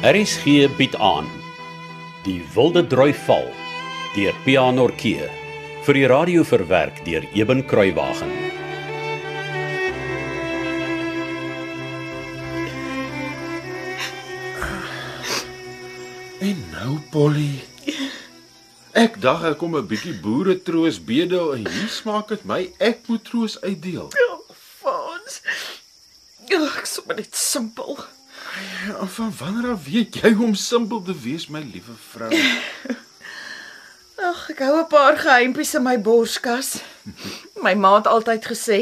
RSG bied aan Die Wilde Droi Val deur Pianorkee vir die radio verwerk deur Eben Kruiwagen. En nou Polly. Ek dag ek kom 'n bietjie boere troos bedel en hier smaak dit my ek moet troos uitdeel. Oh, Fons. Oh, ek sou maar net simpel. Ja, van wanneer af weet jy hoe om simpel te wees, my liewe vrou? Ag, ek hou 'n paar geheimpies in my borskas. My ma het altyd gesê,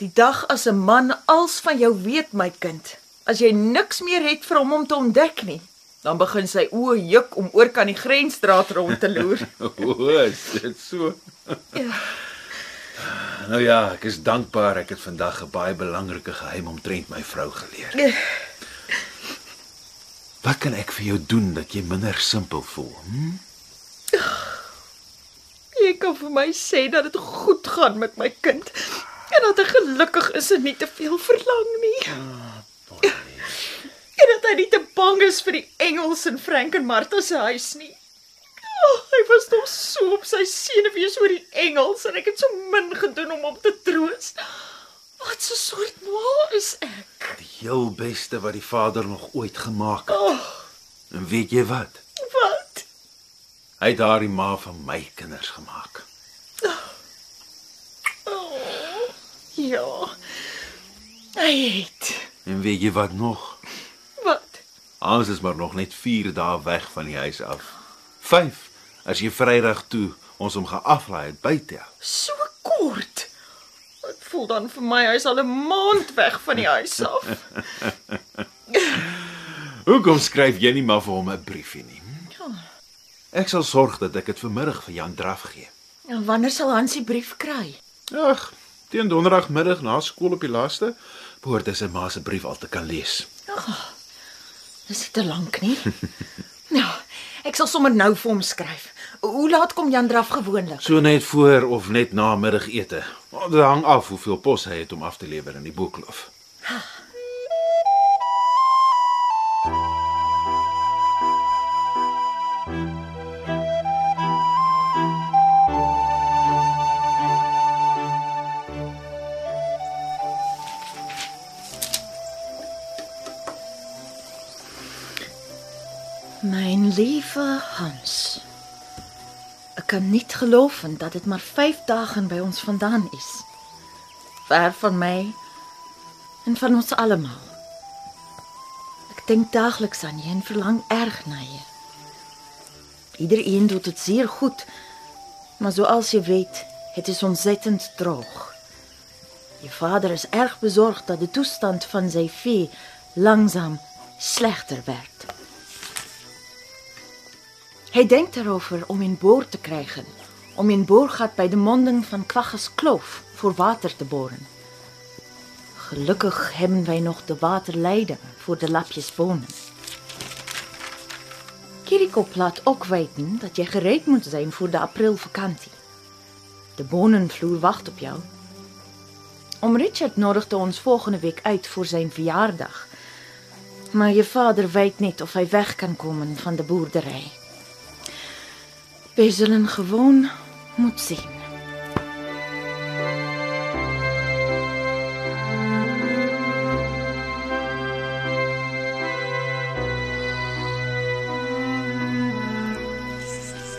die dag as 'n man als van jou weet, my kind, as jy niks meer het vir hom om te ontdek nie, dan begin sy oë juk om oor kan die grensstraat rond te loer. O, is dit so? Ja. Nou ja, ek is dankbaar ek het vandag 'n baie belangrike geheim omtrent my vrou geleer. Wat kan ek vir jou doen dat jy minder simpel voel? Hm? Jy kan vir my sê dat dit goed gaan met my kind en dat hy gelukkig is en nie te veel verlang nie. En dat hy nie te bang is vir die Engels in Frank en Martha se huis nie. Oh, hy was nog so op sy senuwees oor die Engels en ek het so min gedoen om hom te troos. Wat 'n soort ma is ek? Die heel beste wat die vader nog ooit gemaak het. Oh, En weet jy wat? wat? Hy het daardie ma van my kinders gemaak. Oh, ja. Hy het. En weet jy wat nog? Wat? Ons is maar nog net 4 dae weg van die huis af. 5 as jy Vrydag toe ons hom gaan aflaai het buite. So kort. Dit voel dan vir my hy's al 'n maand weg van die huis af. Hoekom skryf jy nie maar vir hom 'n briefie nie? Ja. Ek sal sorg dat ek dit vanmiddag vir Jan Draf gee. En wanneer sal Hans die brief kry? Ag, teen donderdagmiddag na skool op die laaste behoort hy sy ma se brief al te kan lees. Dis nie te lank nie. Ja, ek sal sommer nou vir hom skryf. Hoe laat kom Jan draf gewoonlik? So net voor of net na middagete. Maar Dit hang af hoeveel pos hy het om af te lewer in die boekloof. Mijn lieve Hans. Ek kan nie glo dat dit maar 5 dae by ons vandaan is. Ver van my en van ons almal. Ek dink daagliks aan jy en verlang erg na jy. Iedereen doet dit zeer goed, maar zoals je weet, het is ontzettend droog. Je vader is erg bezorgd dat de toestand van zijn vee langzaam slechter werd. Hij denkt erover om in boor te krijgen, om in boorgat bij de monding van Kwaggers Kloof voor water te boren. Gelukkig hebben wij nog de waterleiding voor de lapjes bonen. Kirikop laat ook weten dat je gereed moet zijn voor de aprilvakantie. De bonenvloer wacht op jou. Om Richard nodigde ons volgende week uit voor zijn verjaardag. Maar je vader weet niet of hij weg kan komen van de boerderij. Wij zullen gewoon moet zien.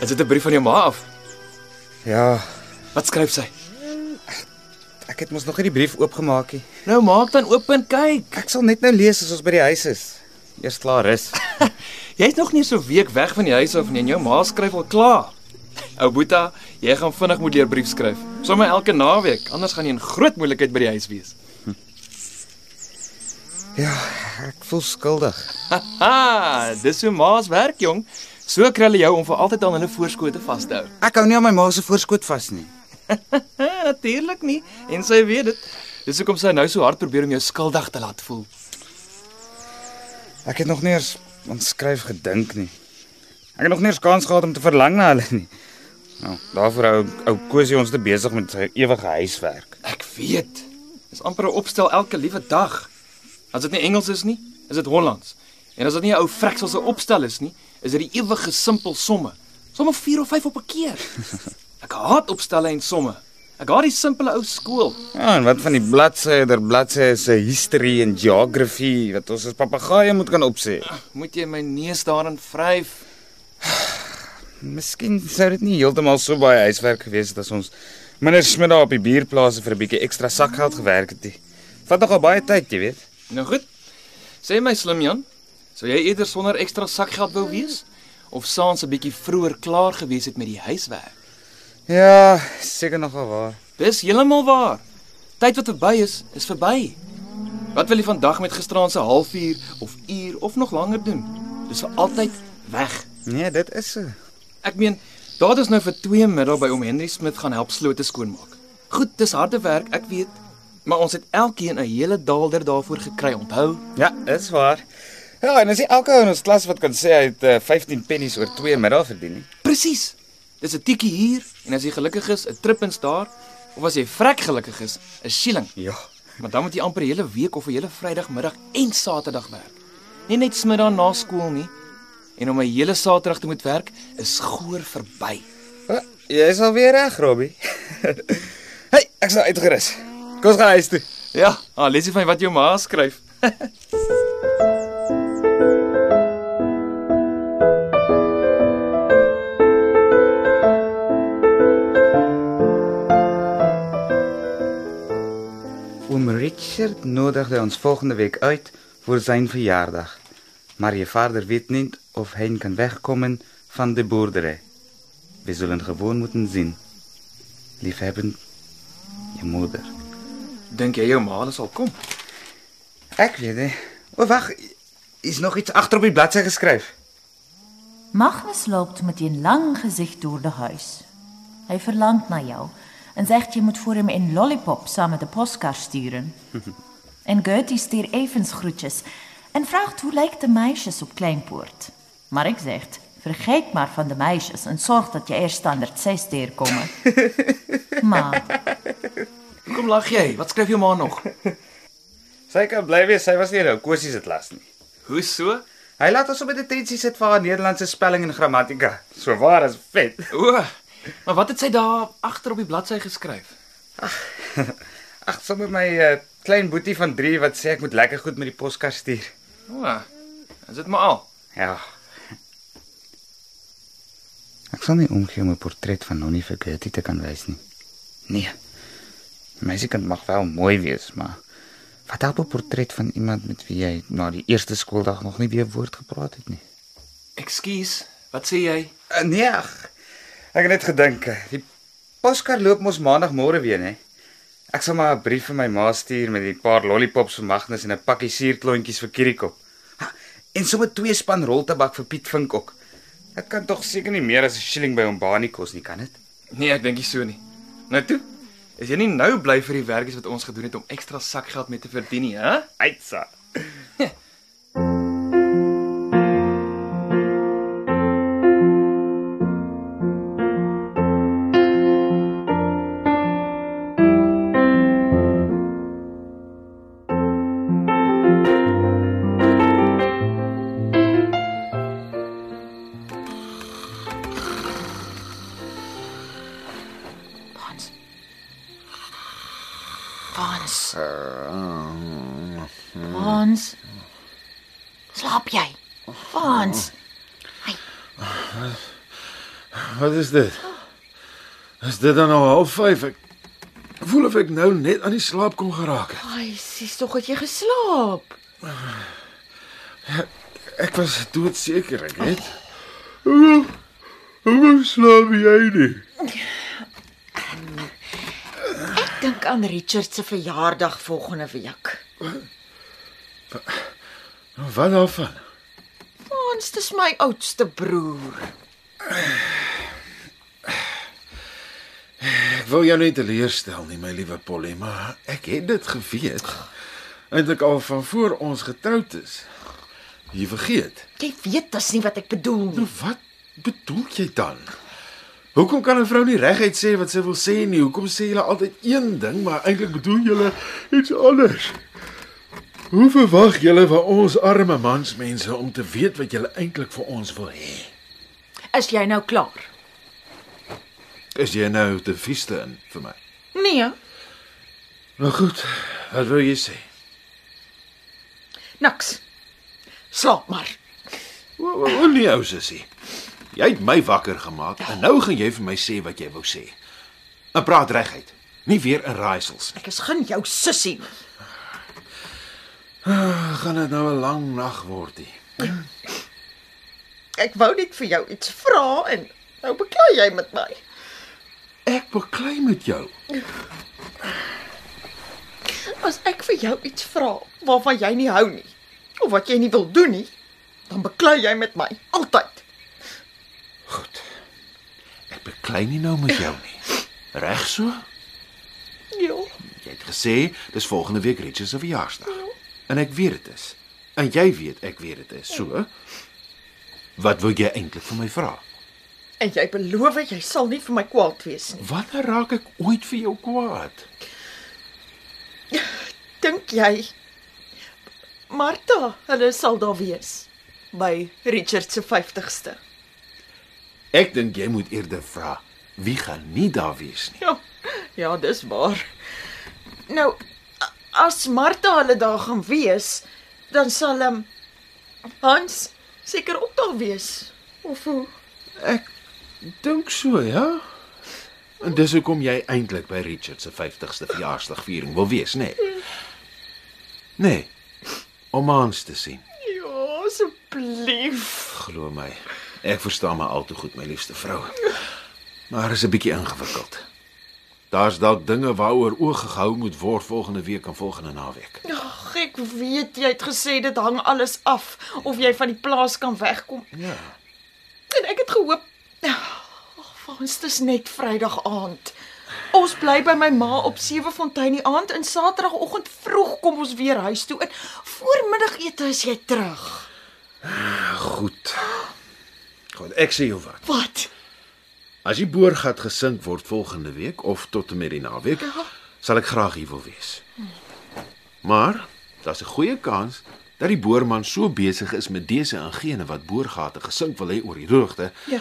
Is dit 'n brief van jou ma af? Ja, Wat skryf sy? ek het mos nog nie die brief oopgemaak nie. Nou maak dan oop en kyk. Ek sal net nou lees as ons by die huis is. Eers klaar is. Jy's nog nie so week weg van die huis af nie en jou ma skryf al klaar. Ou Boeta, jy gaan vinnig moet leer brief skryf. Sommige elke naweek, anders gaan jy in groot moeilikheid by die huis wees. Ja, ek voel skuldig. Haha, dis hoe ma's werk, jong. So kry hulle jou om vir altyd aan hulle voorskote vas te hou. Ek hou nie aan my ma se voorskoot vas nie. Natuurlik nie. En sy weet dit. Dis hoekom sy nou so hard probeer om jou skuldig te laat voel. Ek het nog nie eens aan skryf gedink nie. Ek het nog nie eens kans gehad om te verlang na hulle nie. Nou, daarvoor hou ou Kosie ons te besig met sy ewige huiswerk. Ek weet. Dis amper 'n opstel elke liewe dag. As dit nie Engels is nie, is dit Hollands. En as dit nie 'n ou freksel se opstel is nie, is dit die ewige simpel somme. Somme 4 of 5 op 'n keer. Ek haat opstelle en somme. Ek haat die simpele ou skool. Ja, en wat van die bladsye der bladsye se history en geography wat ons as papegaaie moet kan opsê. Moet jy my neus daarin vryf? Miskien sou dit nie heeltemal so baie huiswerk gewees het as ons meneer Smit daar op die bierplase vir 'n bietjie ekstra sakgeld gewerk het. nie. Vat nogal baie tyd, jy weet. Nou goed. Sê my slim Jan, sou jy eerder sonder ekstra sakgeld wou wees of saans 'n bietjie vroeër klaar gewees het met die huiswerk? Ja, seker nogal waar. Dis heeltemal waar. Tyd wat verby is, is verby. Wat wil jy vandag met gisteraand se halfuur of uur of nog langer doen? Dis vir altyd weg. Nee, dit is so. Ek meen, daar het ons nou vir 2 middag by oom Henry Smit gaan help slote skoonmaak. Goed, dis harde werk, ek weet, maar ons het elkeen 'n hele daalder daarvoor gekry, onthou? Ja, is waar. Ja, en as jy elke ou in ons klas wat kan sê hy het uh, 15 pennies oor 2 middag verdien nie. Presies. Dis 'n tikkie hier en as jy gelukkig is, 'n trippins daar, of as jy vrek gelukkig is, 'n shilling. Ja. Maar dan moet jy amper 'n hele week of 'n hele Vrydagmiddag en Saterdag werk. Nie net smiddag na skool nie. En om 'n hele Saterdag te moet werk is goor verby. Uh, jy is alweer reg, Robbie. hey, ek's nou uitgerus. Kom ons gaan huis toe. Ja, ah, lees jy van wat jou ma skryf? Oom Richard nodigde ons volgende week uit voor zijn verjaardag. Maar je vader weet niet of hij kan wegkomen van de boerderij. We zullen gewoon moeten zien. Liefhebbend, je moeder. Dink jy jou ma sal kom? Ik weet het. O, wacht. Is nog iets achter op die bladzij geschreven? Magnus loopt met een lang gezicht door de huis. Hij verlangt naar jou en zegt je moet voor hem een lollipop samen de postkar sturen. en Gertie stuurt evens groetjes en vraagt hoe lijkt de meisjes op Kleinpoort. Maar ik zeg, vergeet maar van de meisjes en zorg dat je eerst standaard 6 komen. maar Hoekom lag jy? Wat skryf jou ma nog? Sy kan bly wees, sy was nie nou kursies het las nie. Hoe so? Hy laat ons op 'n detensie sit vir haar Nederlandse spelling en grammatika. So waar as vet. O, maar wat het sy daar agter op die bladsy geskryf? Ag, sommer my uh, klein boetie van 3 wat sê ek moet lekker goed met die poskar stuur. O, is dit maar al? Ja. Ek sal nie omgee om 'n portret van Nonnie vir Gertie te kan wys nie. Nee. Meisiekind mag wel mooi wees, maar wat help 'n portret van iemand met wie jy na die eerste skooldag nog nie weer woord gepraat het nie? Ekskuus, wat sê jy? Uh, nee. ag, Ek het net gedink, die poskar loop mos maandagmôre weer, hè. Ek sal maar 'n brief vir my ma stuur met 'n paar lollipops vir Magnus en 'n pakkie suurklontjies vir Kirikop. Ha, en sommer twee span roltabak vir Piet Vink ook. Ek kan tog seker nie meer as 'n shilling by hom Bani kos nie, kan dit? Nee, ek dink nie so nie. Nou toe. Is jy nie nou bly vir die werkies wat ons gedoen het om ekstra sakgeld mee te verdien nie, hè? Uitsa. Vans. Wat is dit? Is dit dan nou half 5? Ek voel of ek nou net aan die slaap kon geraak het. Ai, sies tog het jy geslaap. Ek was doodseker ek het. Hoe hoe slaap jy nie? Dink aan Richard se verjaardag volgende week. Wat daarvan? Vans, dis my oudste broer. Ek wou jou nie teleurstel nie, my liewe Polly, maar ek het dit geweet. Eintlik al van voor ons getroud is. Jy vergeet. Jy weet dis nie wat ek bedoel Nou nie. wat bedoel jy dan? Hoekom kan 'n vrou nie reguit sê wat sy wil sê nie? Hoekom sê julle altyd een ding, maar eintlik bedoel julle iets anders? Hoe verwag julle van ons arme mansmense om te weet wat julle eintlik vir ons wil hê? Is jy nou klaar? Is jy nou te vieste in vir my? Nee, Nou goed, wat wil jy sê? niks. Slaap maar. O, o, o nee, ou sussie. Jy het my wakker gemaak en nou gaan jy vir my sê wat jy wou sê. En praat reguit. Nie weer in raaisels nie. Ek is geen jou sussie. Gaan dit nou 'n lang nag word. Ek wou net vir jou iets vra en nou beklei jy met my. Ek beklei met jou. As ek vir jou iets vra waarvan jy nie hou nie of wat jy nie wil doen nie, dan beklei jy met my altyd. Goed. Ek beklei nie nou met jou nie. Reg so? Ja, Jy het gesê dis volgende week Richard se verjaarsdag. En ek weet dit is. En jy weet ek weet dit is. So. Wat wil jy eintlik vir my vra? en jy beloof jy sal nie vir my kwaad wees nie. Wanneer raak ek ooit vir jou kwaad? Dink jy Martha, hulle sal daar wees by Richard se 50ste. Ek dink jy moet eerder vra wie gaan nie daar wees nie. Ja. Ja, dis waar. Nou as Martha hulle daar gaan wees, dan sal hom Hans seker ook daar wees. Of hoe? Ek dink so, ja. En dis hoekom jy eintlik by Richard se 50ste verjaarsdagviering wil wees, nê? Nee. Nee. Om Hans te sien. Ja, asseblief. Glo my. Ek verstaan maar al te goed, my liefste vrou. Maar is 'n bietjie ingewikkeld. Daar's dalk dinge waaroor oog gehou moet word volgende week en volgende naweek. Ag, ek weet jy het gesê dit hang alles af of jy van die plaas kan wegkom. Ja. En ek het gehoop Ag, ons dis net Vrydag aand. Ons bly by my ma op Sewefontein die aand en Saterdagoggend vroeg kom ons weer huis toe. En voormiddagete is jy terug. Goed. Goed, ek sê jou wat. Wat? As die boorgat gesink word volgende week of tot en met die naweek, sal ek graag hier wil wees. Maar daar's 'n goeie kans dat die boorman so besig is met dese en gene wat boorgate gesink wil hê oor die droogte, Ja.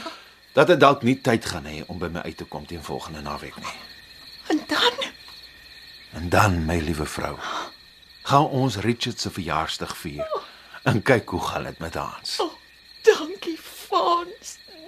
dat hy dalk nie tyd gaan hê om by my uit te kom teen volgende naweek nie. En dan? En dan, my liewe vrou, gaan ons Richard se verjaarsdag vier. En kyk hoe gaan dit met Hans. Oh, dankie, Frans.